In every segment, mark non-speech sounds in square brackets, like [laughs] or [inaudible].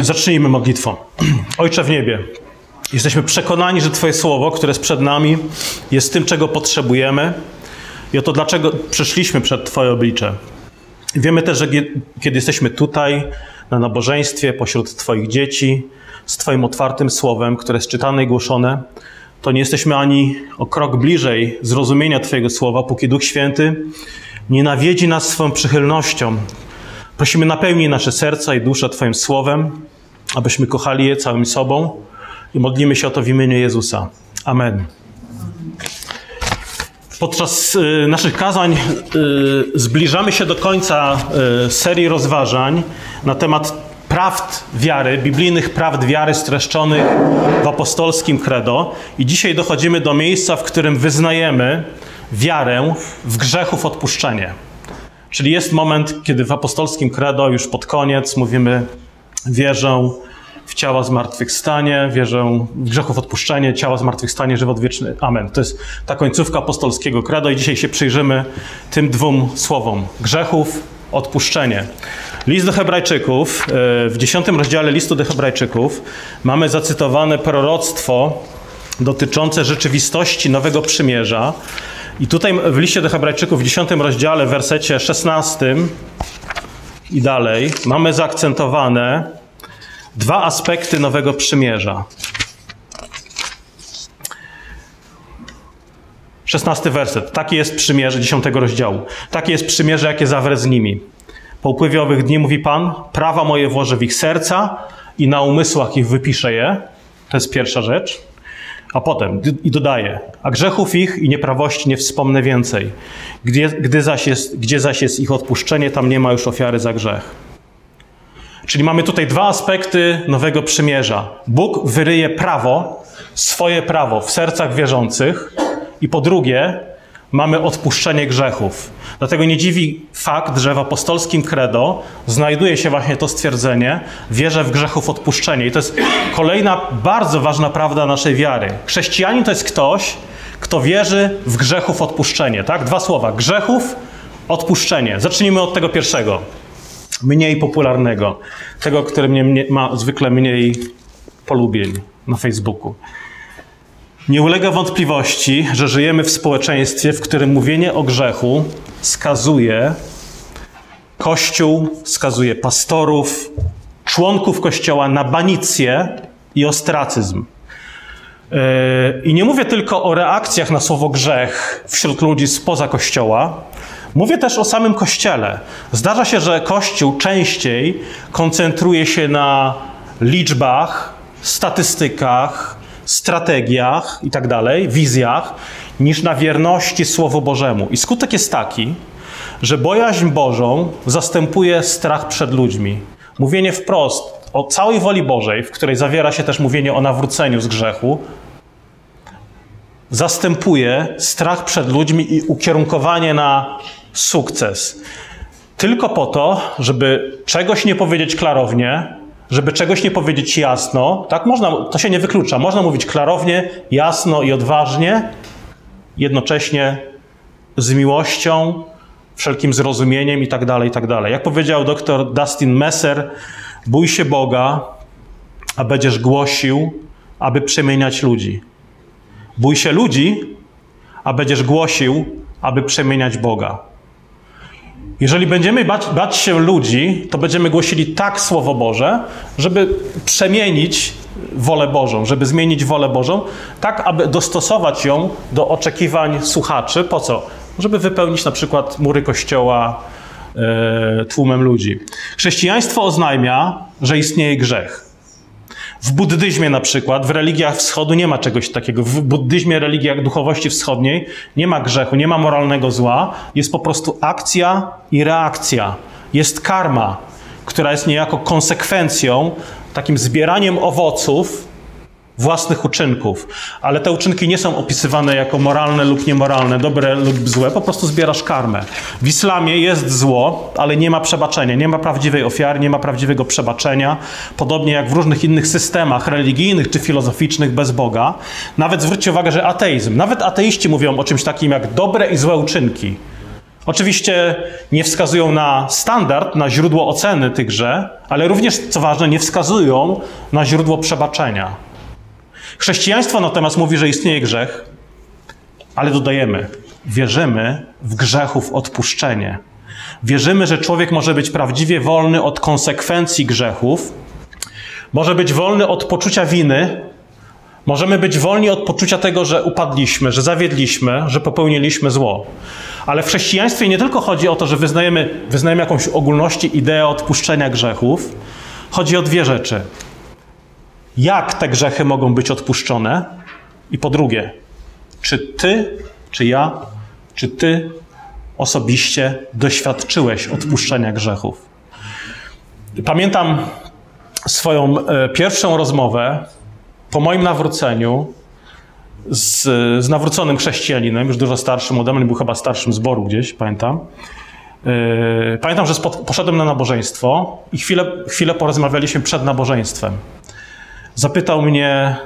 Zacznijmy modlitwą. Ojcze w niebie, jesteśmy przekonani, że Twoje słowo, które jest przed nami, jest tym, czego potrzebujemy i oto dlaczego przyszliśmy przed Twoje oblicze. Wiemy też, że kiedy jesteśmy tutaj, na nabożeństwie, pośród Twoich dzieci, z Twoim otwartym słowem, które jest czytane i głoszone, to nie jesteśmy ani o krok bliżej zrozumienia Twojego słowa, póki Duch Święty nie nawiedzi nas swoją przychylnością. Prosimy, napełnij nasze serca i dusze Twoim słowem, abyśmy kochali je całym sobą i modlimy się o to w imieniu Jezusa. Amen. Podczas y, naszych kazań y, zbliżamy się do końca y, serii rozważań na temat prawd wiary, biblijnych prawd wiary streszczonych w apostolskim credo. I dzisiaj dochodzimy do miejsca, w którym wyznajemy wiarę w grzechów odpuszczenie. Czyli jest moment, kiedy w apostolskim credo już pod koniec mówimy wierzę w ciała zmartwychwstanie, wierzę w grzechów odpuszczenie, ciała zmartwychwstanie, żywot wieczny. Amen. To jest ta końcówka apostolskiego credo i dzisiaj się przyjrzymy tym dwóm słowom. Grzechów, odpuszczenie. List do Hebrajczyków, e, w dziesiątym rozdziale listu do Hebrajczyków mamy zacytowane proroctwo dotyczące rzeczywistości Nowego Przymierza. I tutaj w liście do Hebrajczyków w dziesiątym rozdziale, w wersecie szesnastym i dalej, mamy zaakcentowane dwa aspekty Nowego Przymierza. Szesnasty werset. Takie jest przymierze dziesiątego rozdziału. Takie jest przymierze, jakie zawrę z nimi. Po upływie owych dni, mówi Pan, prawa moje włożę w ich serca i na umysłach ich wypiszę je. To jest pierwsza rzecz. A potem i dodaje, a grzechów ich i nieprawości nie wspomnę więcej. Gdzie, gdy zaś jest, gdzie zaś jest ich odpuszczenie, tam nie ma już ofiary za grzech. Czyli mamy tutaj dwa aspekty nowego przymierza. Bóg wyryje prawo, swoje prawo w sercach wierzących, i po drugie, mamy odpuszczenie grzechów. Dlatego nie dziwi fakt, że w apostolskim credo znajduje się właśnie to stwierdzenie: wierzę w grzechów odpuszczenie. I to jest kolejna bardzo ważna prawda naszej wiary. Chrześcijanin to jest ktoś, kto wierzy w grzechów odpuszczenie. Tak? Dwa słowa: grzechów, odpuszczenie. Zacznijmy od tego pierwszego, mniej popularnego, tego, który mnie, ma zwykle mniej polubień na Facebooku. Nie ulega wątpliwości, że żyjemy w społeczeństwie, w którym mówienie o grzechu skazuje Kościół, skazuje pastorów, członków Kościoła na banicję i ostracyzm. Yy, I nie mówię tylko o reakcjach na słowo grzech wśród ludzi spoza Kościoła, mówię też o samym Kościele. Zdarza się, że Kościół częściej koncentruje się na liczbach, statystykach, strategiach i tak dalej, wizjach, niż na wierności Słowu Bożemu. I skutek jest taki, że bojaźń Bożą zastępuje strach przed ludźmi. Mówienie wprost o całej woli Bożej, w której zawiera się też mówienie o nawróceniu z grzechu, zastępuje strach przed ludźmi i ukierunkowanie na sukces. Tylko po to, żeby czegoś nie powiedzieć klarownie, żeby czegoś nie powiedzieć jasno, tak można, to się nie wyklucza. Można mówić klarownie, jasno i odważnie, jednocześnie z miłością, wszelkim zrozumieniem i tak dalej, i tak dalej. Jak powiedział dr Dustin Messer, bój się Boga, a będziesz głosił, aby przemieniać ludzi. Bój się ludzi, a będziesz głosił, aby przemieniać Boga. Jeżeli będziemy bać, bać, się ludzi, to będziemy głosili tak Słowo Boże, żeby przemienić wolę Bożą, żeby zmienić wolę Bożą, tak aby dostosować ją do oczekiwań słuchaczy. Po co? Żeby wypełnić na przykład mury kościoła e, tłumem ludzi. Chrześcijaństwo oznajmia, że istnieje grzech. W buddyzmie na przykład, w religiach wschodu nie ma czegoś takiego. W buddyzmie, religiach duchowości wschodniej nie ma grzechu, nie ma moralnego zła. Jest po prostu akcja i reakcja. Jest karma, która jest niejako konsekwencją, takim zbieraniem owoców własnych uczynków. Ale te uczynki nie są opisywane jako moralne lub niemoralne, dobre lub złe, po prostu zbierasz karmę. W islamie jest zło, ale nie ma przebaczenia, nie ma prawdziwej ofiary, nie ma prawdziwego przebaczenia. Podobnie jak w różnych innych systemach religijnych czy filozoficznych bez Boga. Nawet zwróćcie uwagę, że ateizm, nawet ateiści mówią o czymś takim jak dobre i złe uczynki. Oczywiście nie wskazują na standard, na źródło oceny tychże, ale również, co ważne, nie wskazują na źródło przebaczenia. Chrześcijaństwo natomiast mówi, że istnieje grzech, ale dodajemy, wierzymy w grzechów odpuszczenie. Wierzymy, że człowiek może być prawdziwie wolny od konsekwencji grzechów, może być wolny od poczucia winy, możemy być wolni od poczucia tego, że upadliśmy, że zawiedliśmy, że popełniliśmy zło. Ale w chrześcijaństwie nie tylko chodzi o to, że wyznajemy, wyznajemy jakąś ogólności ideę odpuszczenia grzechów, chodzi o dwie rzeczy. Jak te grzechy mogą być odpuszczone? I po drugie, czy ty, czy ja, czy ty osobiście doświadczyłeś odpuszczenia grzechów? Pamiętam swoją e, pierwszą rozmowę po moim nawróceniu z, z nawróconym chrześcijaninem, już dużo starszym ode mnie, był chyba starszym zboru gdzieś, pamiętam. Yy, pamiętam, że spod, poszedłem na nabożeństwo i chwilę, chwilę porozmawialiśmy przed nabożeństwem. Zapytał mnie,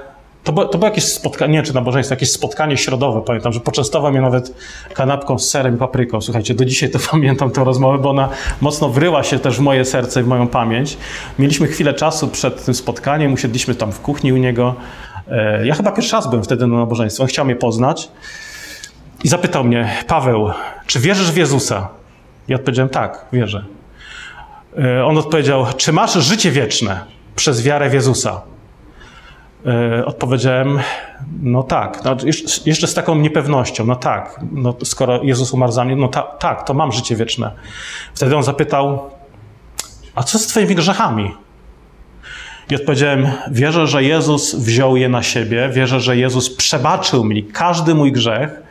to było, to było jakieś spotkanie, nie czy nabożeństwo, jakieś spotkanie środowe, pamiętam, że poczęstował mnie nawet kanapką z serem i papryką. Słuchajcie, do dzisiaj to [laughs] pamiętam tę rozmowę, bo ona mocno wryła się też w moje serce i w moją pamięć. Mieliśmy chwilę czasu przed tym spotkaniem, usiedliśmy tam w kuchni u niego. E, ja chyba pierwszy raz byłem wtedy na nabożeństwie. On chciał mnie poznać i zapytał mnie, Paweł, czy wierzysz w Jezusa? Ja odpowiedziałem, tak, wierzę. E, on odpowiedział, czy masz życie wieczne przez wiarę w Jezusa? E, odpowiedziałem, no tak. No, jeszcze z taką niepewnością, no tak. No, skoro Jezus umarł za mnie, no ta, tak, to mam życie wieczne. Wtedy on zapytał, a co z twoimi grzechami? I odpowiedziałem: Wierzę, że Jezus wziął je na siebie, wierzę, że Jezus przebaczył mi każdy mój grzech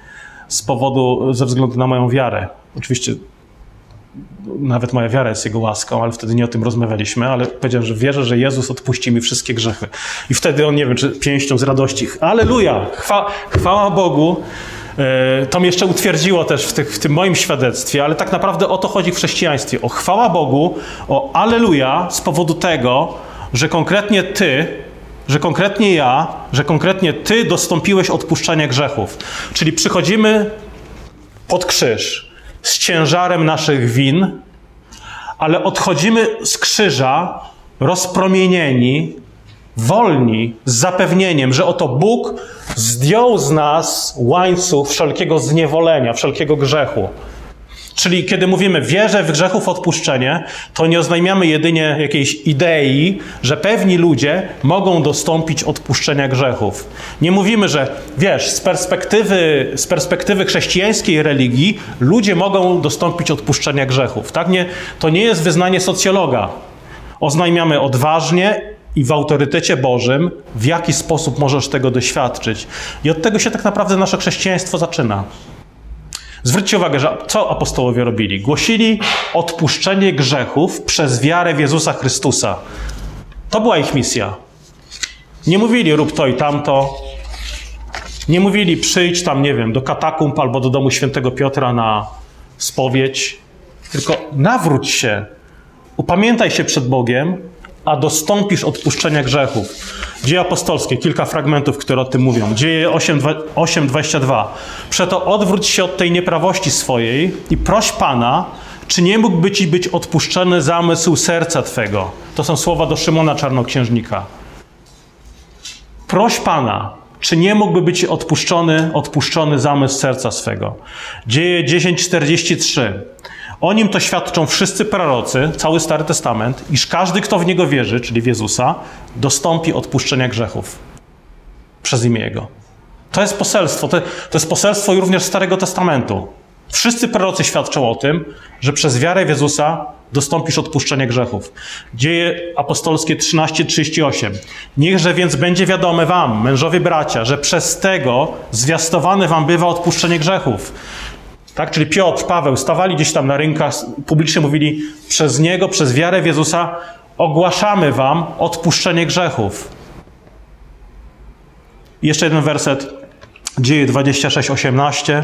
z powodu, ze względu na moją wiarę. Oczywiście nawet moja wiara jest Jego łaską, ale wtedy nie o tym rozmawialiśmy, ale powiedziałem, że wierzę, że Jezus odpuści mi wszystkie grzechy. I wtedy on, nie wiem, czy pięścią z radości, aleluja, chwa, chwała Bogu, e, to mnie jeszcze utwierdziło też w, tych, w, tym moim świadectwie, ale tak naprawdę o to chodzi w chrześcijaństwie. O chwała Bogu, o aleluja z powodu tego, że konkretnie Ty, że konkretnie ja, że konkretnie Ty dostąpiłeś odpuszczenia grzechów. Czyli przychodzimy pod krzyż z ciężarem naszych win, ale odchodzimy z krzyża rozpromienieni, wolni, z zapewnieniem, że oto Bóg zdjął z nas łańcuch wszelkiego zniewolenia, wszelkiego grzechu. Czyli kiedy mówimy wierzę w grzechów odpuszczenie, to nie oznajmiamy jedynie jakiejś idei, że pewni ludzie mogą dostąpić odpuszczenia grzechów. Nie mówimy, że wiesz, z perspektywy, z perspektywy chrześcijańskiej religii ludzie mogą dostąpić odpuszczenia grzechów. Tak? Nie, to nie jest wyznanie socjologa. Oznajmiamy odważnie i w autorytecie Bożym, w jaki sposób możesz tego doświadczyć. I od tego się tak naprawdę nasze chrześcijaństwo zaczyna. Zwróćcie uwagę, że co apostołowie robili? Głosili odpuszczenie grzechów przez wiarę w Jezusa Chrystusa. To była ich misja. Nie mówili rób to i tamto. Nie mówili przyjdź tam, nie wiem, do katakumb albo do domu świętego Piotra na spowiedź. Tylko nawróć się, upamiętaj się przed Bogiem a dostąpisz odpuszczenia grzechów. Dzieje apostolskie, kilka fragmentów, które o tym mówią. Dzieje 8:22. Przeto odwróć się od tej nieprawości swojej i proś Pana, czy nie mógłby ci być odpuszczony zamysł serca twego. To są słowa do Szymona Czarnoksiężnika. Proś Pana, czy nie mógłby być odpuszczony, odpuszczony zamysł serca swego. Dzieje 10:43. O nim to świadczą wszyscy prorocy, cały Stary Testament, iż każdy, kto w niego wierzy, czyli w Jezusa, dostąpi odpuszczenia grzechów przez imię Jego. To jest poselstwo. To, to jest poselstwo również Starego Testamentu. Wszyscy prorocy świadczą o tym, że przez wiarę w Jezusa dostąpisz odpuszczenia grzechów. Dzieje apostolskie 13:38. Niechże więc będzie wiadome wam, mężowie bracia, że przez tego zwiastowane wam bywa odpuszczenie grzechów. Tak? Czyli Piotr, Paweł stawali gdzieś tam na rynkach, publicznie mówili, przez Niego, przez wiarę w Jezusa ogłaszamy Wam odpuszczenie grzechów. I jeszcze jeden werset, dzieje 26, 18.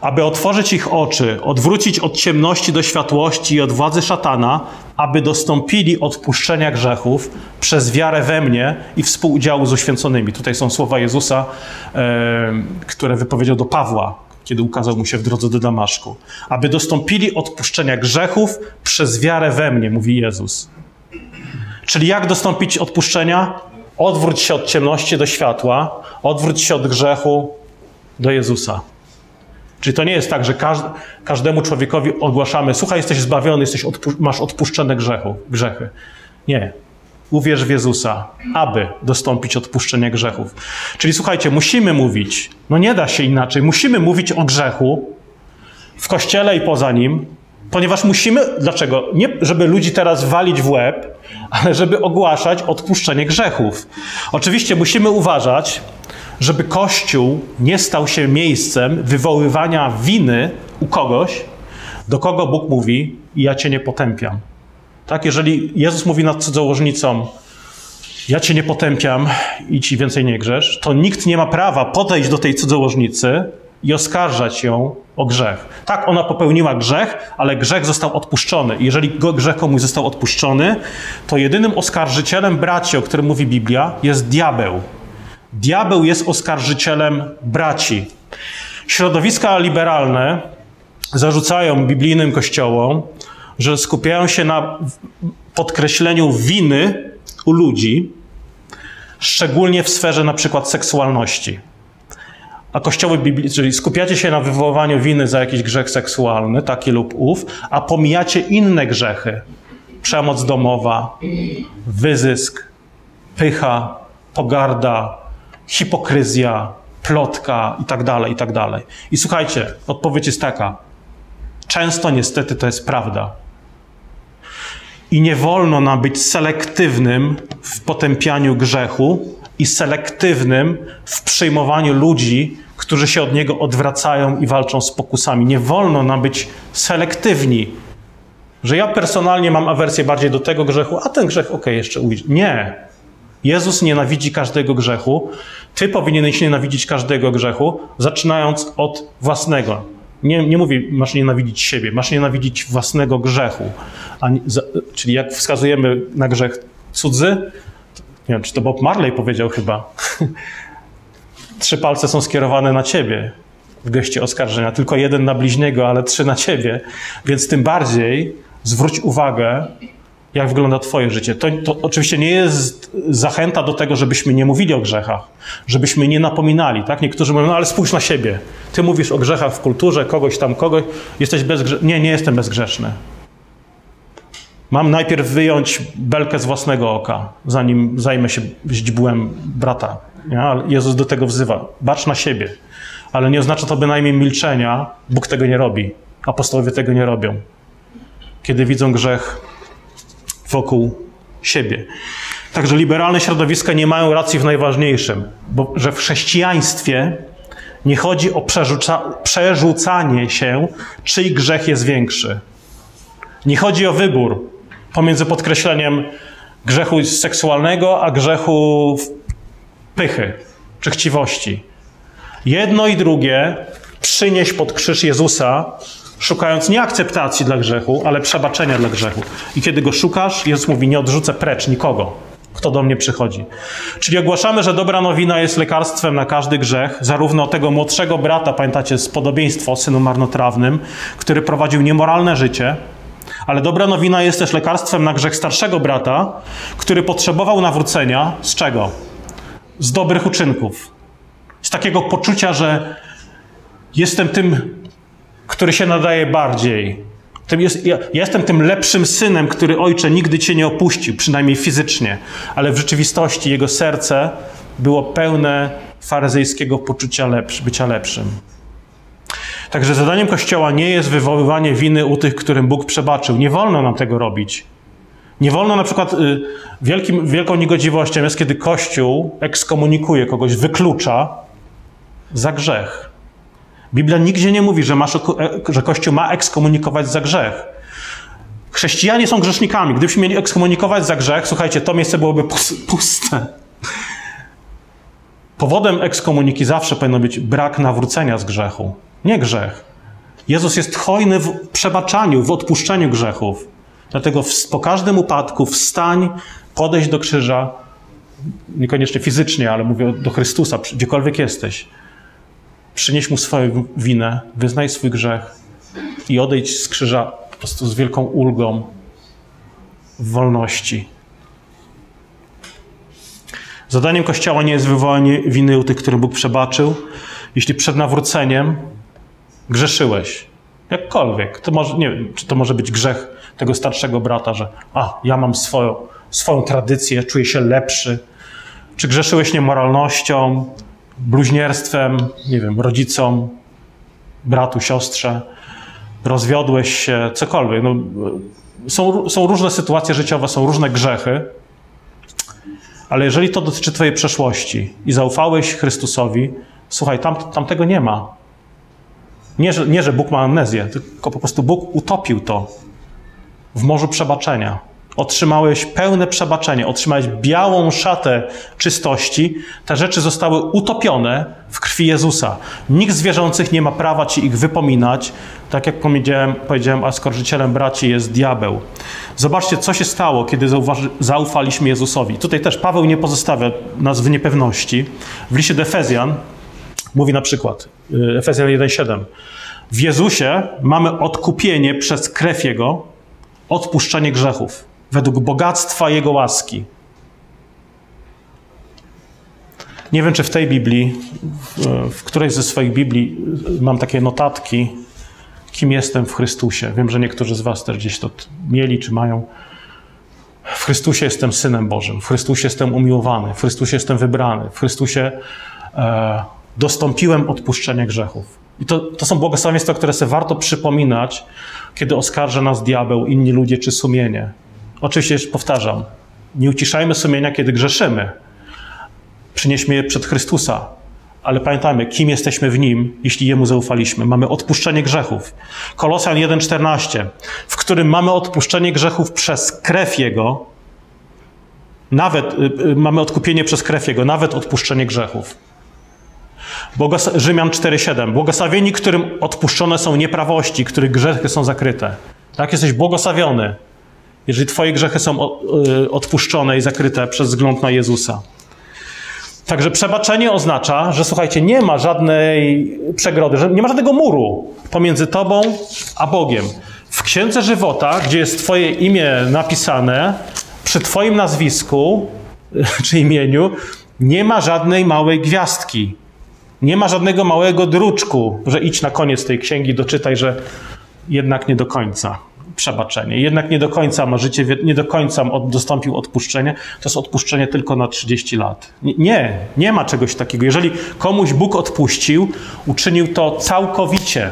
Aby otworzyć ich oczy, odwrócić od ciemności do światłości i od władzy szatana, aby dostąpili odpuszczenia grzechów przez wiarę we mnie i współudziału z uświęconymi. Tutaj są słowa Jezusa, które wypowiedział do Pawła, kiedy ukazał mu się w drodze do Damaszku. Aby dostąpili odpuszczenia grzechów przez wiarę we mnie, mówi Jezus. Czyli jak dostąpić odpuszczenia? Odwróć się od ciemności do światła, odwróć się od grzechu do Jezusa. Czyli to nie jest tak, że każdemu człowiekowi ogłaszamy: Słuchaj, jesteś zbawiony, jesteś odpu masz odpuszczone grzechu, grzechy. Nie. Uwierz w Jezusa, aby dostąpić odpuszczenia grzechów. Czyli słuchajcie, musimy mówić, no nie da się inaczej, musimy mówić o grzechu w kościele i poza nim, ponieważ musimy, dlaczego? Nie, żeby ludzi teraz walić w łeb, ale żeby ogłaszać odpuszczenie grzechów. Oczywiście musimy uważać, żeby Kościół nie stał się miejscem wywoływania winy u kogoś, do kogo Bóg mówi: Ja cię nie potępiam. Tak, jeżeli Jezus mówi nad cudzołożnicą, ja cię nie potępiam i ci więcej nie grzesz, to nikt nie ma prawa podejść do tej cudzołożnicy i oskarżać ją o grzech. Tak, ona popełniła grzech, ale grzech został odpuszczony. Jeżeli grzech komuś został odpuszczony, to jedynym oskarżycielem braci, o którym mówi Biblia, jest diabeł. Diabeł jest oskarżycielem braci. Środowiska liberalne zarzucają biblijnym kościołom, że skupiają się na podkreśleniu winy u ludzi, szczególnie w sferze na przykład seksualności. A kościoły biblijne, czyli skupiacie się na wywoływaniu winy za jakiś grzech seksualny, taki lub ów, a pomijacie inne grzechy. Przemoc domowa, wyzysk, pycha, pogarda, hipokryzja, plotka i tak dalej, i tak słuchajcie, odpowiedź jest taka. Często niestety to jest prawda. I nie wolno nam być selektywnym w potępianiu grzechu i selektywnym w przyjmowaniu ludzi, którzy się od niego odwracają i walczą z pokusami. Nie wolno nam być selektywni, że ja personalnie mam awersję bardziej do tego grzechu, a ten grzech, okej, okay, jeszcze ujdzie. Nie. Jezus nienawidzi każdego grzechu. Ty powinieneś nienawidzić każdego grzechu, zaczynając od własnego. Nie, nie mówię, masz nienawidzić siebie, masz nienawidzić własnego grzechu. Nie, za, czyli jak wskazujemy na grzech cudzy, nie wiem, czy to Bob Marley powiedział chyba, [laughs] trzy palce są skierowane na ciebie w geście oskarżenia, tylko jeden na bliźniego, ale trzy na ciebie, więc tym bardziej zwróć uwagę jak wygląda Twoje życie. To, to, oczywiście nie jest zachęta do tego, żebyśmy nie mówili o grzechach, żebyśmy nie napominali. Tak? Niektórzy mówią, no ale spójrz na siebie. Ty mówisz o grzechach w kulturze, kogoś tam, kogoś. Jesteś bezgrzeszny. Nie, nie jestem bezgrzeszny. Mam najpierw wyjąć belkę z własnego oka, zanim zajmę się źdźbłem brata. Jezus do tego wzywa. Bacz na siebie. Ale nie oznacza to bynajmniej milczenia. Bóg tego nie robi. Apostołowie tego nie robią. Kiedy widzą grzech, wokół siebie. Także liberalne środowiska nie mają racji w najważniejszym, bo że w chrześcijaństwie nie chodzi o przerzuca, przerzucanie się, czyj grzech jest większy. Nie chodzi o wybór pomiędzy podkreśleniem grzechu seksualnego, a grzechu pychy czy chciwości. Jedno i drugie przynieś pod krzyż Jezusa szukając nie akceptacji dla grzechu, ale przebaczenia dla grzechu. I kiedy go szukasz, Jezus mówi: Nie odrzucę precz nikogo, kto do mnie przychodzi. Czyli ogłaszamy, że dobra nowina jest lekarstwem na każdy grzech, zarówno tego młodszego brata, pamiętacie, z podobieństwa o synu marnotrawnym, który prowadził niemoralne życie, ale dobra nowina jest też lekarstwem na grzech starszego brata, który potrzebował nawrócenia z czego? Z dobrych uczynków. Z takiego poczucia, że jestem tym który się nadaje bardziej. Jest, ja, ja jestem tym lepszym synem, który ojcze nigdy cię nie opuścił, przynajmniej fizycznie, ale w rzeczywistości jego serce było pełne faryzejskiego poczucia lepsz, bycia lepszym. Także zadaniem Kościoła nie jest wywoływanie winy u tych, którym Bóg przebaczył. Nie wolno nam tego robić. Nie wolno na przykład, y, wielkim, wielką niegodziwością jest, kiedy Kościół ekskomunikuje kogoś, wyklucza za grzech. Biblia nigdzie nie mówi, że, masz, e, że Kościół ma ekskomunikować za grzech. Chrześcijanie są grzesznikami. Gdybyśmy mieli ekskomunikować za grzech, słuchajcie, to miejsce byłoby puste. Powodem ekskomuniki zawsze powinno być brak nawrócenia z grzechu, nie grzech. Jezus jest hojny w przebaczaniu, w odpuszczeniu grzechów. Dlatego po każdym upadku wstań, podejść do krzyża, niekoniecznie fizycznie, ale mówię do Chrystusa, gdziekolwiek jesteś przynieś mu swoją winę, wyznaj swój grzech i odejdź z krzyża po prostu z wielką ulgą wolności. Zadaniem Kościoła nie jest wywołanie winy u tych, którym Bóg przebaczył. Jeśli przed nawróceniem grzeszyłeś, jakkolwiek, to może, nie wiem, czy to może być grzech tego starszego brata, że a, ja mam swoją, swoją tradycję, czuję się lepszy. Czy grzeszyłeś niemoralnością, bluźnierstwem, nie wiem, rodzicom, bratu, siostrze, rozwiodłeś się, cokolwiek. No, są, są różne sytuacje życiowe, są różne grzechy, ale jeżeli to dotyczy Twojej przeszłości i zaufałeś Chrystusowi, słuchaj, tam, tam tego nie ma. Nie że, nie, że Bóg ma amnezję, tylko po prostu Bóg utopił to w morzu przebaczenia. Otrzymałeś pełne przebaczenie, otrzymałeś białą szatę czystości. Te rzeczy zostały utopione w krwi Jezusa. Nikt z wierzących nie ma prawa ci ich wypominać. Tak jak powiedziałem, powiedziałem a skorżycielem braci jest diabeł. Zobaczcie, co się stało, kiedy zaufaliśmy Jezusowi. Tutaj też Paweł nie pozostawia nas w niepewności. W liście do Efezjan mówi na przykład, y, Efezjan 1,7 w Jezusie mamy odkupienie przez krew Jego, odpuszczenie grzechów według bogactwa Jego łaski. Nie wiem, czy w tej Biblii, w którejś ze swoich Biblii mam takie notatki, kim jestem w Chrystusie. Wiem, że niektórzy z Was też gdzieś to mieli czy mają. W Chrystusie jestem Synem Bożym, w Chrystusie jestem umiłowany, w Chrystusie jestem wybrany, w Chrystusie e, dostąpiłem odpuszczenia grzechów. I to, to są błogosławieństwa, które sobie warto przypominać, kiedy oskarża nas diabeł, inni ludzie czy sumienie. Oczywiście, już powtarzam, nie uciszajmy sumienia, kiedy grzeszymy. Przynieśmy je przed Chrystusa, ale pamiętajmy, kim jesteśmy w Nim, jeśli Jemu zaufaliśmy. Mamy odpuszczenie grzechów. Kolosjan 1,14, w którym mamy odpuszczenie grzechów przez krew Jego, nawet y, y, mamy odkupienie przez krew Jego, nawet odpuszczenie grzechów. Błogos Rzymian 4,7. Błogosławieni, którym odpuszczone są nieprawości, których grzechy są zakryte. Tak, jesteś błogosławiony jeżeli Twoje grzechy są y, odpuszczone i zakryte przez wzgląd na Jezusa. Także przebaczenie oznacza, że słuchajcie, nie ma żadnej przegrody, że nie ma żadnego muru pomiędzy Tobą a Bogiem. W Księdze Żywota, gdzie jest Twoje imię napisane, przy Twoim nazwisku [laughs] czy imieniu, nie ma żadnej małej gwiazdki. Nie ma żadnego małego druczku, że idź na koniec tej księgi, doczytaj, że jednak nie do końca przebaczenie. Jednak nie do końca ma życie, nie do końca dostąpił odpuszczenia. To jest odpuszczenie tylko na 30 lat. Nie, nie ma czegoś takiego. Jeżeli komuś Bóg odpuścił, uczynił to całkowicie.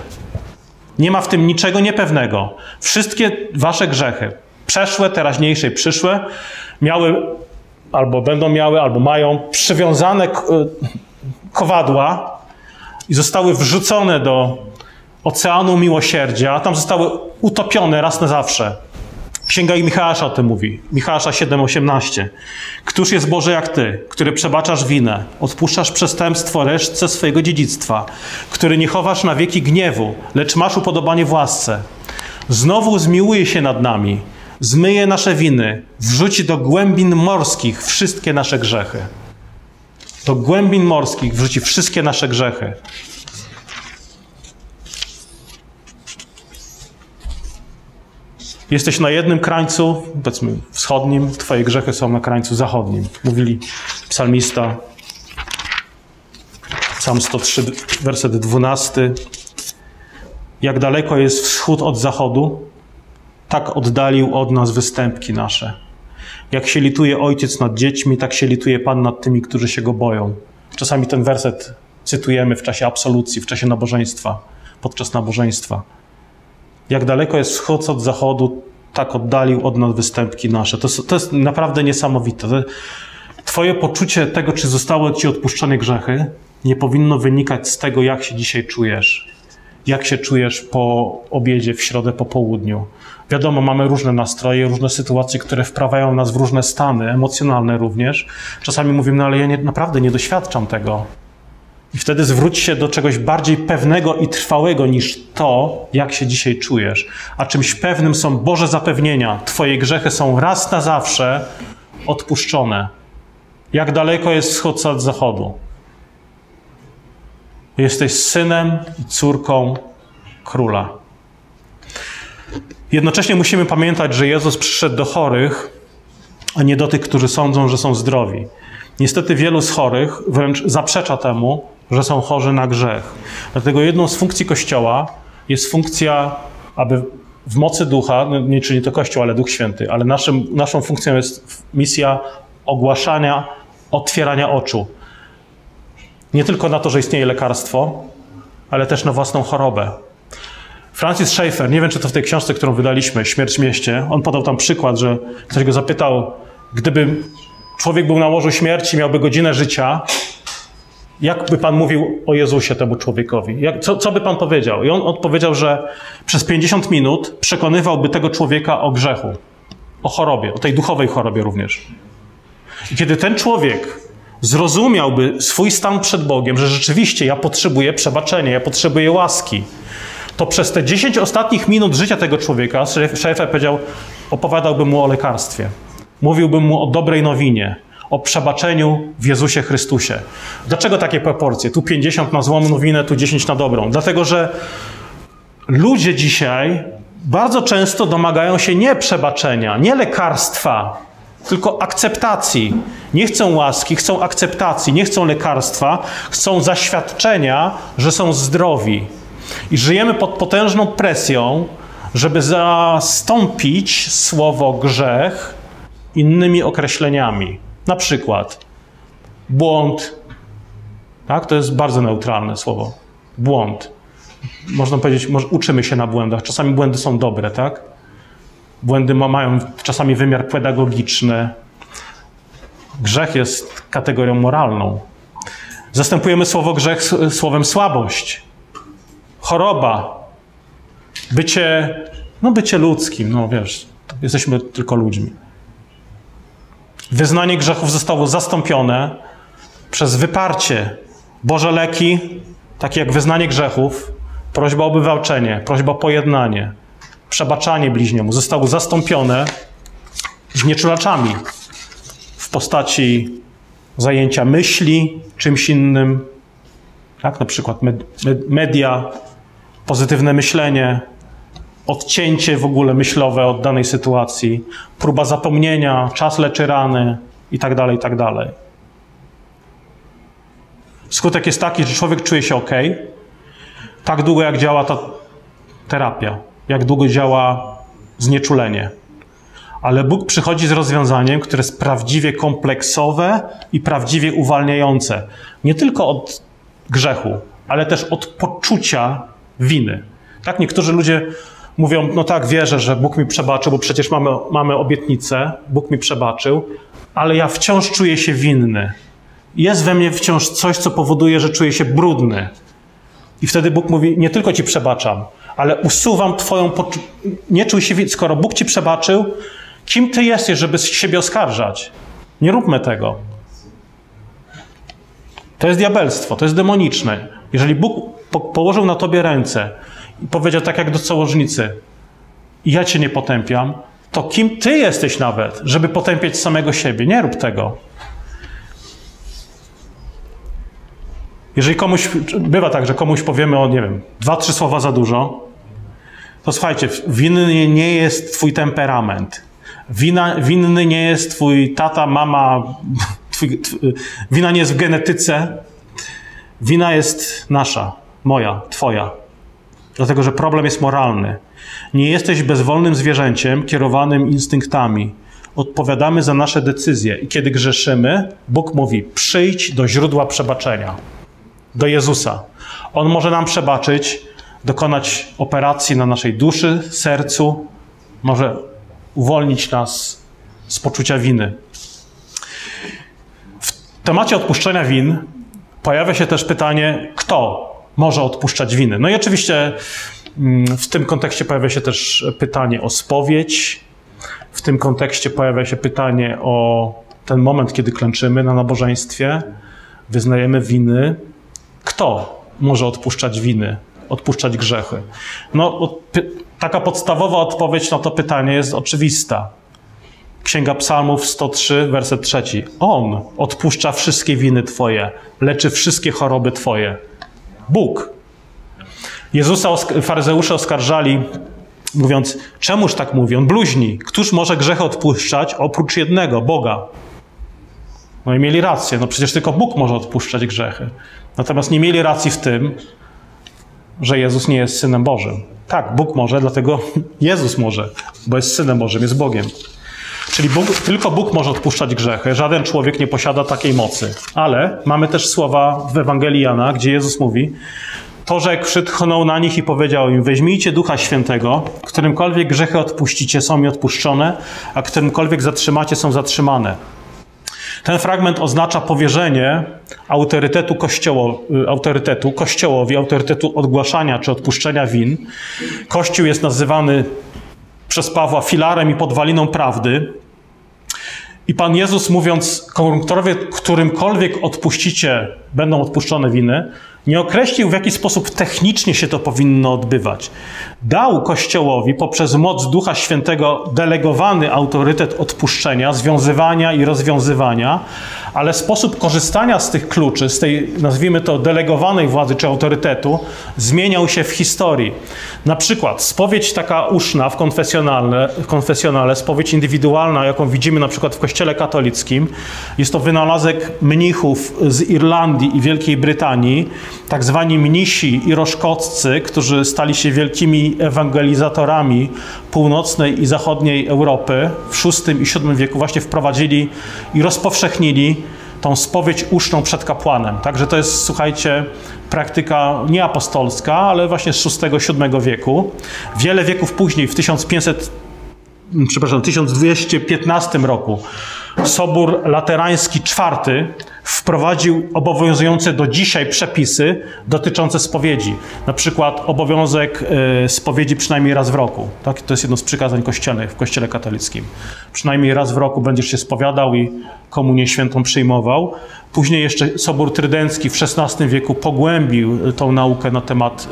Nie ma w tym niczego niepewnego. Wszystkie wasze grzechy, przeszłe, teraźniejsze i przyszłe, miały albo będą miały, albo mają przywiązane kowadła i zostały wrzucone do oceanu miłosierdzia, a tam zostały utopione raz na zawsze. Księga i Michała o tym mówi. Michała 7:18. Któż jest Boże jak Ty, który przebaczasz winę, odpuszczasz przestępstwo resztce swojego dziedzictwa, który nie chowasz na wieki gniewu, lecz masz upodobanie w łasce. Znowu zmiłuje się nad nami, zmyje nasze winy, wrzuci do głębin morskich wszystkie nasze grzechy. Do głębin morskich wrzuci wszystkie nasze grzechy. Jesteś na jednym krańcu, powiedzmy wschodnim, twoje grzechy są na krańcu zachodnim. Mówili psalmista, Psalm 103, werset 12. Jak daleko jest wschód od zachodu, tak oddalił od nas występki nasze. Jak się lituje ojciec nad dziećmi, tak się lituje Pan nad tymi, którzy się go boją. Czasami ten werset cytujemy w czasie absolucji, w czasie nabożeństwa, podczas nabożeństwa. Jak daleko jest wschód od zachodu, tak oddalił od nas występki nasze. To, to jest naprawdę niesamowite. Twoje poczucie tego, czy zostały ci odpuszczone grzechy, nie powinno wynikać z tego, jak się dzisiaj czujesz. Jak się czujesz po obiedzie w środę po południu. Wiadomo, mamy różne nastroje, różne sytuacje, które wprawiają nas w różne stany, emocjonalne również. Czasami mówimy, no ale ja nie, naprawdę nie doświadczam tego. I wtedy zwróć się do czegoś bardziej pewnego i trwałego niż to, jak się dzisiaj czujesz. A czymś pewnym są Boże zapewnienia. Twoje grzechy są raz na zawsze odpuszczone. Jak daleko jest wschód od zachodu? Jesteś synem i córką króla. Jednocześnie musimy pamiętać, że Jezus przyszedł do chorych, a nie do tych, którzy sądzą, że są zdrowi. Niestety wielu z chorych wręcz zaprzecza temu, że są chorzy na grzech. Dlatego jedną z funkcji Kościoła jest funkcja, aby w mocy ducha, no nie czyli to Kościół, ale Duch Święty, ale naszym, naszą funkcją jest misja ogłaszania, otwierania oczu. Nie tylko na to, że istnieje lekarstwo, ale też na własną chorobę. Francis Schaeffer, nie wiem czy to w tej książce, którą wydaliśmy, Śmierć w mieście, on podał tam przykład, że ktoś go zapytał, gdyby człowiek był na łożu śmierci, miałby godzinę życia, jak by pan mówił o Jezusie temu człowiekowi? Jak, co, co by pan powiedział? I on odpowiedział, że przez 50 minut przekonywałby tego człowieka o grzechu, o chorobie, o tej duchowej chorobie również. I kiedy ten człowiek zrozumiałby swój stan przed Bogiem, że rzeczywiście ja potrzebuję przebaczenia, ja potrzebuję łaski, to przez te 10 ostatnich minut życia tego człowieka, Schaeffer powiedział, opowiadałbym mu o lekarstwie. Mówiłbym mu o dobrej nowinie, o przebaczeniu w Jezusie Chrystusie. Dlaczego takie proporcje? Tu 50 na złą nowinę, tu 10 na dobrą. Dlatego, że ludzie dzisiaj bardzo często domagają się nie przebaczenia, nie lekarstwa, tylko akceptacji. Nie chcą łaski, chcą akceptacji, nie chcą lekarstwa, chcą zaświadczenia, że są zdrowi. I żyjemy pod potężną presją, żeby zastąpić słowo grzech innymi określeniami. Na przykład błąd, tak? To jest bardzo neutralne słowo. Błąd. Można powiedzieć, może uczymy się na błędach. Czasami błędy są dobre, tak? Błędy mają czasami wymiar pedagogiczny. Grzech jest kategorią moralną. Zastępujemy słowo grzech słowem słabość, choroba, bycie, no bycie ludzkim, no wiesz, jesteśmy tylko ludźmi. Wyznanie grzechów zostało zastąpione przez wyparcie. Boże leki, takie jak wyznanie grzechów, prośba o wywalczenie, prośba o pojednanie, przebaczanie bliźniemu, zostały zastąpione znieczulaczami w postaci zajęcia myśli czymś innym, tak? na przykład media, pozytywne myślenie, odcięcie w ogóle myślowe od danej sytuacji, próba zapomnienia, czas leczy rany itd., tak itd. Tak Skutek jest taki, że człowiek czuje się ok, tak długo jak działa ta terapia, jak długo działa znieczulenie. Ale Bóg przychodzi z rozwiązaniem, które jest prawdziwie kompleksowe i prawdziwie uwalniające. Nie tylko od grzechu, ale też od poczucia winy. Tak, niektórzy ludzie mówią, no tak, wierzę, że Bóg mi przebaczył, bo przecież mamy, mamy obietnicę, Bóg mi przebaczył, ale ja wciąż czuję się winny. Jest we mnie wciąż coś, co powoduje, że czuję się brudny. I wtedy Bóg mówi, nie tylko ci przebaczam, ale usuwam twoją... Poczu- nie czuj się winny. Skoro Bóg ci przebaczył, kim ty jesteś, żeby siebie oskarżać? Nie róbmy tego. To jest diabelstwo, to jest demoniczne. Jeżeli Bóg po- położył na tobie ręce powiedział tak jak do całożnicy, ja cię nie potępiam, to kim ty jesteś nawet, żeby potępiać samego siebie? Nie rób tego. Jeżeli komuś, bywa tak, że komuś powiemy o, nie wiem, dwa, trzy słowa za dużo, to słuchajcie, winny nie jest twój temperament. Wina, winny nie jest twój tata, mama, [laughs] twój, wina nie jest w genetyce. Wina jest nasza, moja, twoja. Dlatego, że problem jest moralny. Nie jesteś bezwolnym zwierzęciem kierowanym instynktami. Odpowiadamy za nasze decyzje i kiedy grzeszymy, Bóg mówi: przyjdź do źródła przebaczenia, do Jezusa. On może nam przebaczyć, dokonać operacji na naszej duszy, sercu, może uwolnić nas z poczucia winy. W temacie odpuszczenia win pojawia się też pytanie, kto może odpuszczać winy. No i oczywiście mm, w tym kontekście pojawia się też pytanie o spowiedź. W tym kontekście pojawia się pytanie o ten moment, kiedy klęczymy na nabożeństwie, wyznajemy winy. Kto może odpuszczać winy, odpuszczać grzechy? No, taka podstawowa odpowiedź na to pytanie jest oczywista. Księga Psalmów 103, werset 3. On odpuszcza wszystkie winy Twoje, leczy wszystkie choroby Twoje. Bóg. Jezusa faryzeusze oskarżali, mówiąc, czemuż tak mówi? On bluźni. Któż może grzech odpuszczać oprócz jednego, Boga? No i mieli rację, no przecież tylko Bóg może odpuszczać grzechy. Natomiast nie mieli racji w tym, że Jezus nie jest Synem Bożym. Tak, Bóg może, dlatego [laughs] Jezus może, bo jest Synem Bożym, jest Bogiem. Czyli Bóg, tylko Bóg może odpuszczać grzechy. Żaden człowiek nie posiada takiej mocy. Ale mamy też słowa w Ewangelii Jana, gdzie Jezus mówi, to rzekł, przytchnął na nich i powiedział im, weźmijcie Ducha Świętego, którymkolwiek grzechy odpuścicie, są mi odpuszczone, a którymkolwiek zatrzymacie, są zatrzymane. Ten fragment oznacza powierzenie autorytetu, kościoło, y, autorytetu kościołowi, autorytetu odgłaszania czy odpuszczenia win. Kościół jest nazywany przez Pawła filarem i podwaliną prawdy. I Pan Jezus mówiąc, którymkolwiek odpuścicie, będą odpuszczone winy, nie określił, w jaki sposób technicznie się to powinno odbywać. Dał Kościołowi poprzez moc Ducha Świętego delegowany autorytet odpuszczenia, związywania i rozwiązywania, ale sposób korzystania z tych kluczy, z tej, nazwijmy to, delegowanej władzy czy autorytetu, zmieniał się w historii. Na przykład spowiedź taka uszna w konfesjonale, w konfesjonale, spowiedź indywidualna, jaką widzimy na przykład w Kościele katolickim, jest to wynalazek mnichów z Irlandii i Wielkiej Brytanii, tak zwani mnisi iroszkoccy, którzy stali się wielkimi ewangelizatorami północnej i zachodniej Europy w VI i VII wieku, właśnie wprowadzili i rozpowszechnili tą spowiedź uszną przed kapłanem. Także to jest, słuchajcie, praktyka nie apostolska, ale właśnie z VI-VII wieku. Wiele wieków później, w 1500, przepraszam, 1215 roku, Sobór Laterański IV wprowadził obowiązujące do dzisiaj przepisy dotyczące spowiedzi. Na przykład obowiązek e, spowiedzi przynajmniej raz w roku. Tak? To jest jedno z przykazań kościelnych w kościele katolickim. Przynajmniej raz w roku będziesz się spowiadał i komunię świętą przyjmował. Później jeszcze Sobór Trydencki w XVI wieku pogłębił tą naukę na temat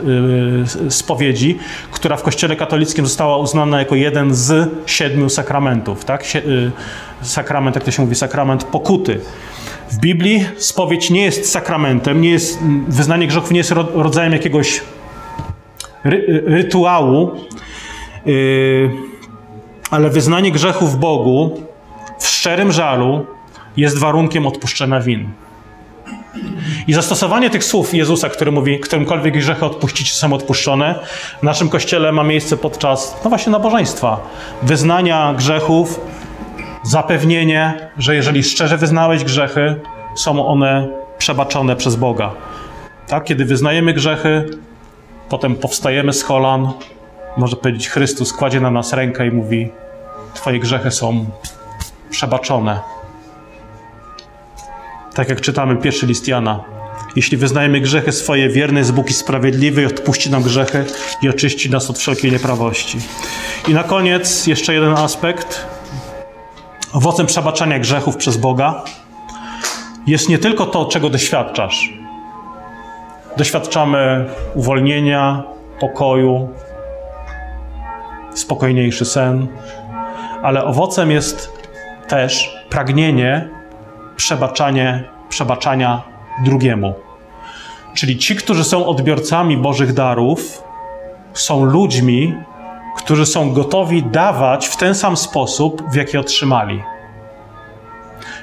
y, spowiedzi, która w Kościele katolickim została uznana jako jeden z siedmiu sakramentów. Tak? Y, sakrament, jak to się mówi, sakrament pokuty. W Biblii spowiedź nie jest sakramentem, nie jest, wyznanie grzechów nie jest rodzajem jakiegoś ry, rytuału, ale wyznanie grzechów Bogu w szczerym żalu jest warunkiem odpuszczenia win. I zastosowanie tych słów Jezusa, który mówi, którymkolwiek grzechy odpuścić są odpuszczone, w naszym kościele ma miejsce podczas, no właśnie, nabożeństwa. Wyznania grzechów, zapewnienie, że jeżeli szczerze wyznałeś grzechy, są one przebaczone przez Boga. Tak, kiedy wyznajemy grzechy, potem powstajemy z kolan, może powiedzieć Chrystus kładzie na nas rękę i mówi: Twoje grzechy są przebaczone. Tak jak czytamy pierwszy list Jana. Jeśli wyznajemy grzechy swoje, wierny jest Bóg i sprawiedliwy i odpuści nam grzechy i oczyści nas od wszelkiej nieprawości. I na koniec jeszcze jeden aspekt. Owocem przebaczania grzechów przez Boga jest nie tylko to, czego doświadczasz. Doświadczamy uwolnienia, pokoju, spokojniejszy sen, ale owocem jest też pragnienie przebaczanie, przebaczania drugiemu. Czyli ci, którzy są odbiorcami Bożych darów, są ludźmi, którzy są gotowi dawać w ten sam sposób, w jaki otrzymali.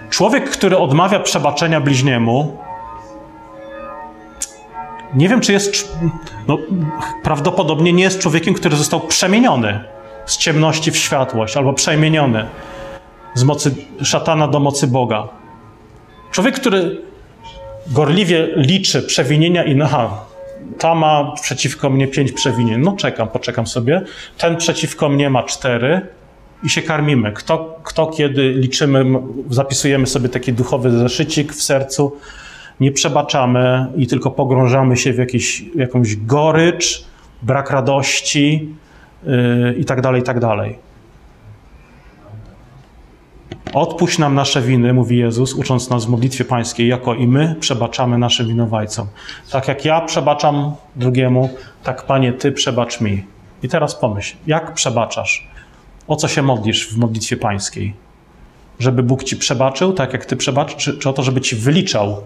Człowiek, który odmawia przebaczenia bliźniemu, nie wiem, czy jest. No, prawdopodobnie nie jest człowiekiem, który został przemieniony z ciemności w światłość, albo przemieniony z mocy szatana do mocy Boga. Człowiek, który gorliwie liczy przewinienia i aha, ta ma przeciwko mnie pięć przewinień. No czekam, poczekam sobie. Ten przeciwko mnie ma cztery i się karmimy. Kto, kto kiedy liczymy, zapisujemy sobie taki duchowy zeszycik w sercu, nie przebaczamy i tylko pogrążamy się w jakiś, jakąś gorycz, brak radości yy, i tak dalej, i tak dalej. Odpuść nam nasze winy, mówi Jezus, ucząc nas w modlitwie pańskiej, jako i my przebaczamy naszym winowajcom. Tak jak ja przebaczam drugiemu, tak Panie, Ty przebacz mi. I teraz pomyśl, jak przebaczasz? O co się modlisz w modlitwie pańskiej? Żeby Bóg Ci przebaczył, tak jak Ty przebacz, czy, czy o to, żeby Ci wyliczał,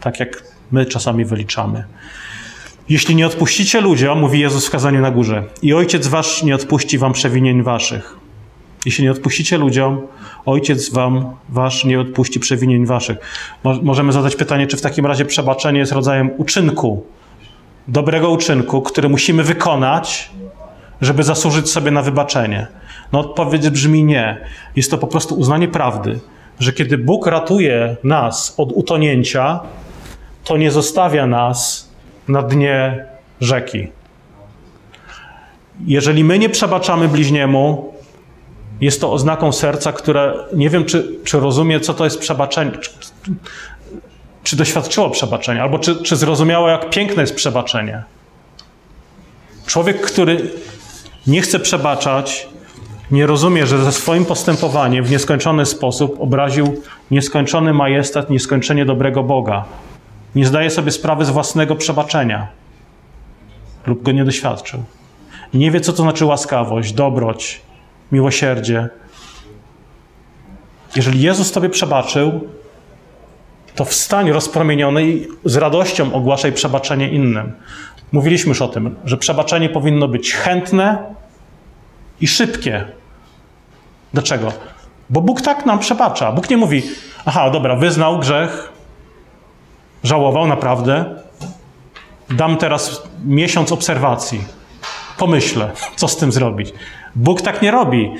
tak jak My czasami wyliczamy. Jeśli nie odpuścicie ludziom, mówi Jezus w kazaniu na górze, i Ojciec Wasz nie odpuści Wam przewinień Waszych. Jeśli nie odpuścicie ludziom, Ojciec Wam Wasz nie odpuści przewinień Waszych. Możemy zadać pytanie, czy w takim razie przebaczenie jest rodzajem uczynku, dobrego uczynku, który musimy wykonać, żeby zasłużyć sobie na wybaczenie. No odpowiedź brzmi nie. Jest to po prostu uznanie prawdy, że kiedy Bóg ratuje nas od utonięcia, to nie zostawia nas na dnie rzeki. Jeżeli my nie przebaczamy bliźniemu, jest to oznaką serca, które nie wiem, czy, czy rozumie, co to jest przebaczenie, czy, czy doświadczyło przebaczenia, albo czy, czy zrozumiało, jak piękne jest przebaczenie. Człowiek, który nie chce przebaczać, nie rozumie, że ze swoim postępowaniem w nieskończony sposób obraził nieskończony majestat, nieskończenie dobrego Boga. Nie zdaje sobie sprawy z własnego przebaczenia lub go nie doświadczył. Nie wie, co to znaczy łaskawość, dobroć, miłosierdzie. Jeżeli Jezus Tobie przebaczył, to wstań rozpromieniony i z radością ogłaszaj przebaczenie innym. Mówiliśmy już o tym, że przebaczenie powinno być chętne i szybkie. Dlaczego? Bo Bóg tak nam przebacza. Bóg nie mówi, aha, dobra, wyznał grzech, żałował naprawdę, dam teraz miesiąc obserwacji, pomyślę, co z tym zrobić. Bóg tak nie robi.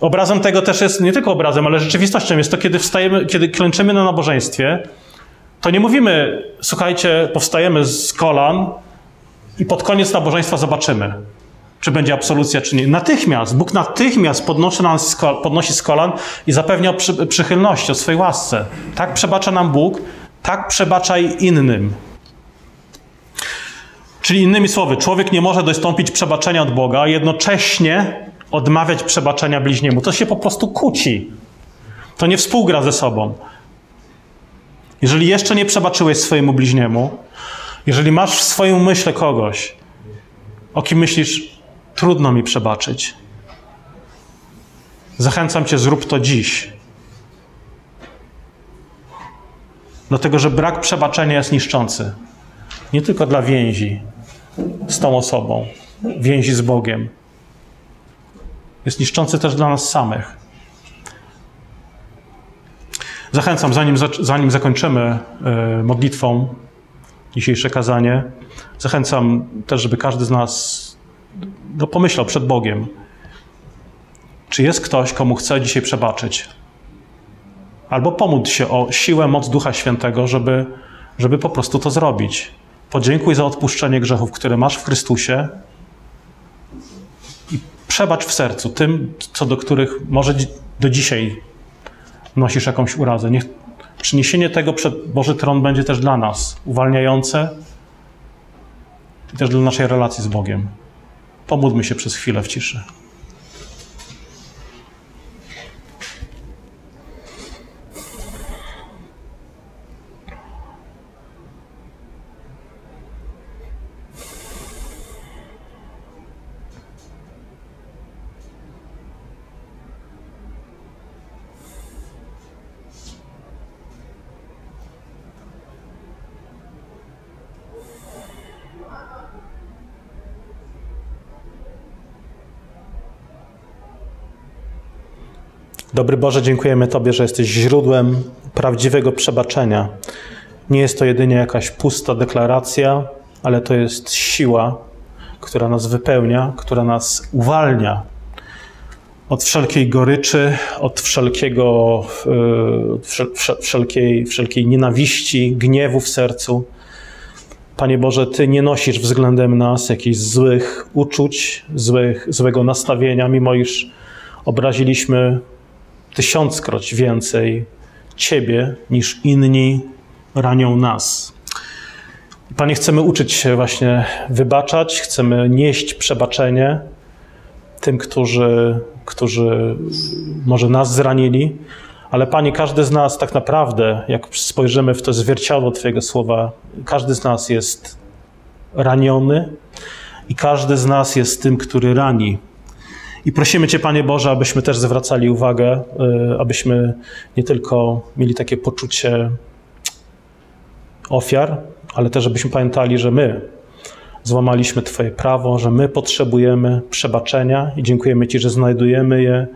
Obrazem tego też jest, nie tylko obrazem, ale rzeczywistością jest to, kiedy wstajemy, kiedy klęczymy na nabożeństwie, to nie mówimy, słuchajcie, powstajemy z kolan i pod koniec nabożeństwa zobaczymy, czy będzie absolucja, czy nie. Natychmiast, Bóg natychmiast podnosi, nas, podnosi z kolan i zapewnia przy, przychylności o swojej łasce. Tak przebacza nam Bóg, tak przebaczaj innym. Czyli innymi słowy, człowiek nie może dostąpić przebaczenia od Boga, a jednocześnie odmawiać przebaczenia bliźniemu. To się po prostu kłóci. To nie współgra ze sobą. Jeżeli jeszcze nie przebaczyłeś swojemu bliźniemu, jeżeli masz w swoim myśle kogoś, o kim myślisz, trudno mi przebaczyć, zachęcam cię, zrób to dziś. Dlatego, że brak przebaczenia jest niszczący. Nie tylko dla więzi z tą osobą, więzi z Bogiem. Jest niszczący też dla nas samych. Zachęcam, zanim, zanim zakończymy e, modlitwą dzisiejsze kazanie, zachęcam też, żeby każdy z nas no, pomyślał przed Bogiem, czy jest ktoś, komu chce dzisiaj przebaczyć. Albo pomóc się o siłę, moc Ducha Świętego, żeby, żeby po prostu to zrobić. Podziękuj za odpuszczenie grzechów, które masz w Chrystusie i przebacz w sercu tym, co do których może do dzisiaj nosisz jakąś urazę. Niech przyniesienie tego przed Boży Tron będzie też dla nas uwalniające i też dla naszej relacji z Bogiem. Pomódlmy się przez chwilę w ciszy. Dobry Boże, dziękujemy Tobie, że jesteś źródłem prawdziwego przebaczenia. Nie jest to jedynie jakaś pusta deklaracja, ale to jest siła, która nas wypełnia, która nas uwalnia od wszelkiej goryczy, od wszelkiego, e, wszelkiej, wszelkiej nienawiści, gniewu w sercu. Panie Boże, Ty nie nosisz względem nas jakichś złych uczuć, złych, złego nastawienia, mimo iż obraziliśmy tysiąckroć więcej Ciebie niż inni ranią nas. Panie, chcemy uczyć się właśnie wybaczać, chcemy nieść przebaczenie tym, którzy, którzy może nas zranili, ale Panie, każdy z nas tak naprawdę, jak spojrzymy w to zwierciadło Twojego słowa, każdy z nas jest raniony i każdy z nas jest tym, który rani. I prosimy Cię, Panie Boże, abyśmy też zwracali uwagę, y, abyśmy nie tylko mieli takie poczucie ofiar, ale też żebyśmy pamiętali, że my złamaliśmy Twoje prawo, że my potrzebujemy przebaczenia i dziękujemy Ci, że znajdujemy je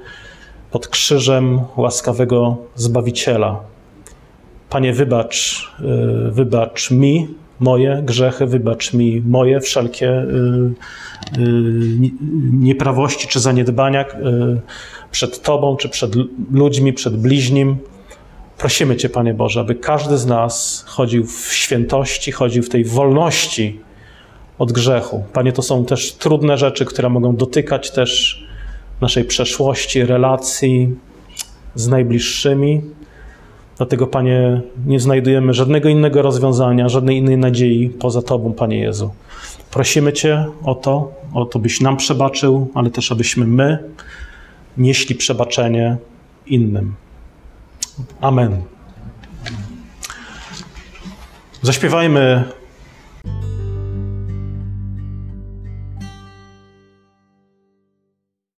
pod krzyżem łaskawego Zbawiciela. Panie, wybacz, y, wybacz mi moje grzechy, wybacz mi moje wszelkie y, y, nieprawości czy zaniedbania przed Tobą, czy przed ludźmi, przed bliźnim. Prosimy Cię, Panie Boże, aby każdy z nas chodził w świętości, chodził w tej wolności od grzechu. Panie, to są też trudne rzeczy, które mogą dotykać też naszej przeszłości, relacji z najbliższymi. Dlatego, Panie, nie znajdujemy żadnego innego rozwiązania, żadnej innej nadziei poza Tobą, Panie Jezu. Prosimy Cię o to, o to, byś nam przebaczył, ale też abyśmy my nieśli przebaczenie innym. Amen. Zaśpiewajmy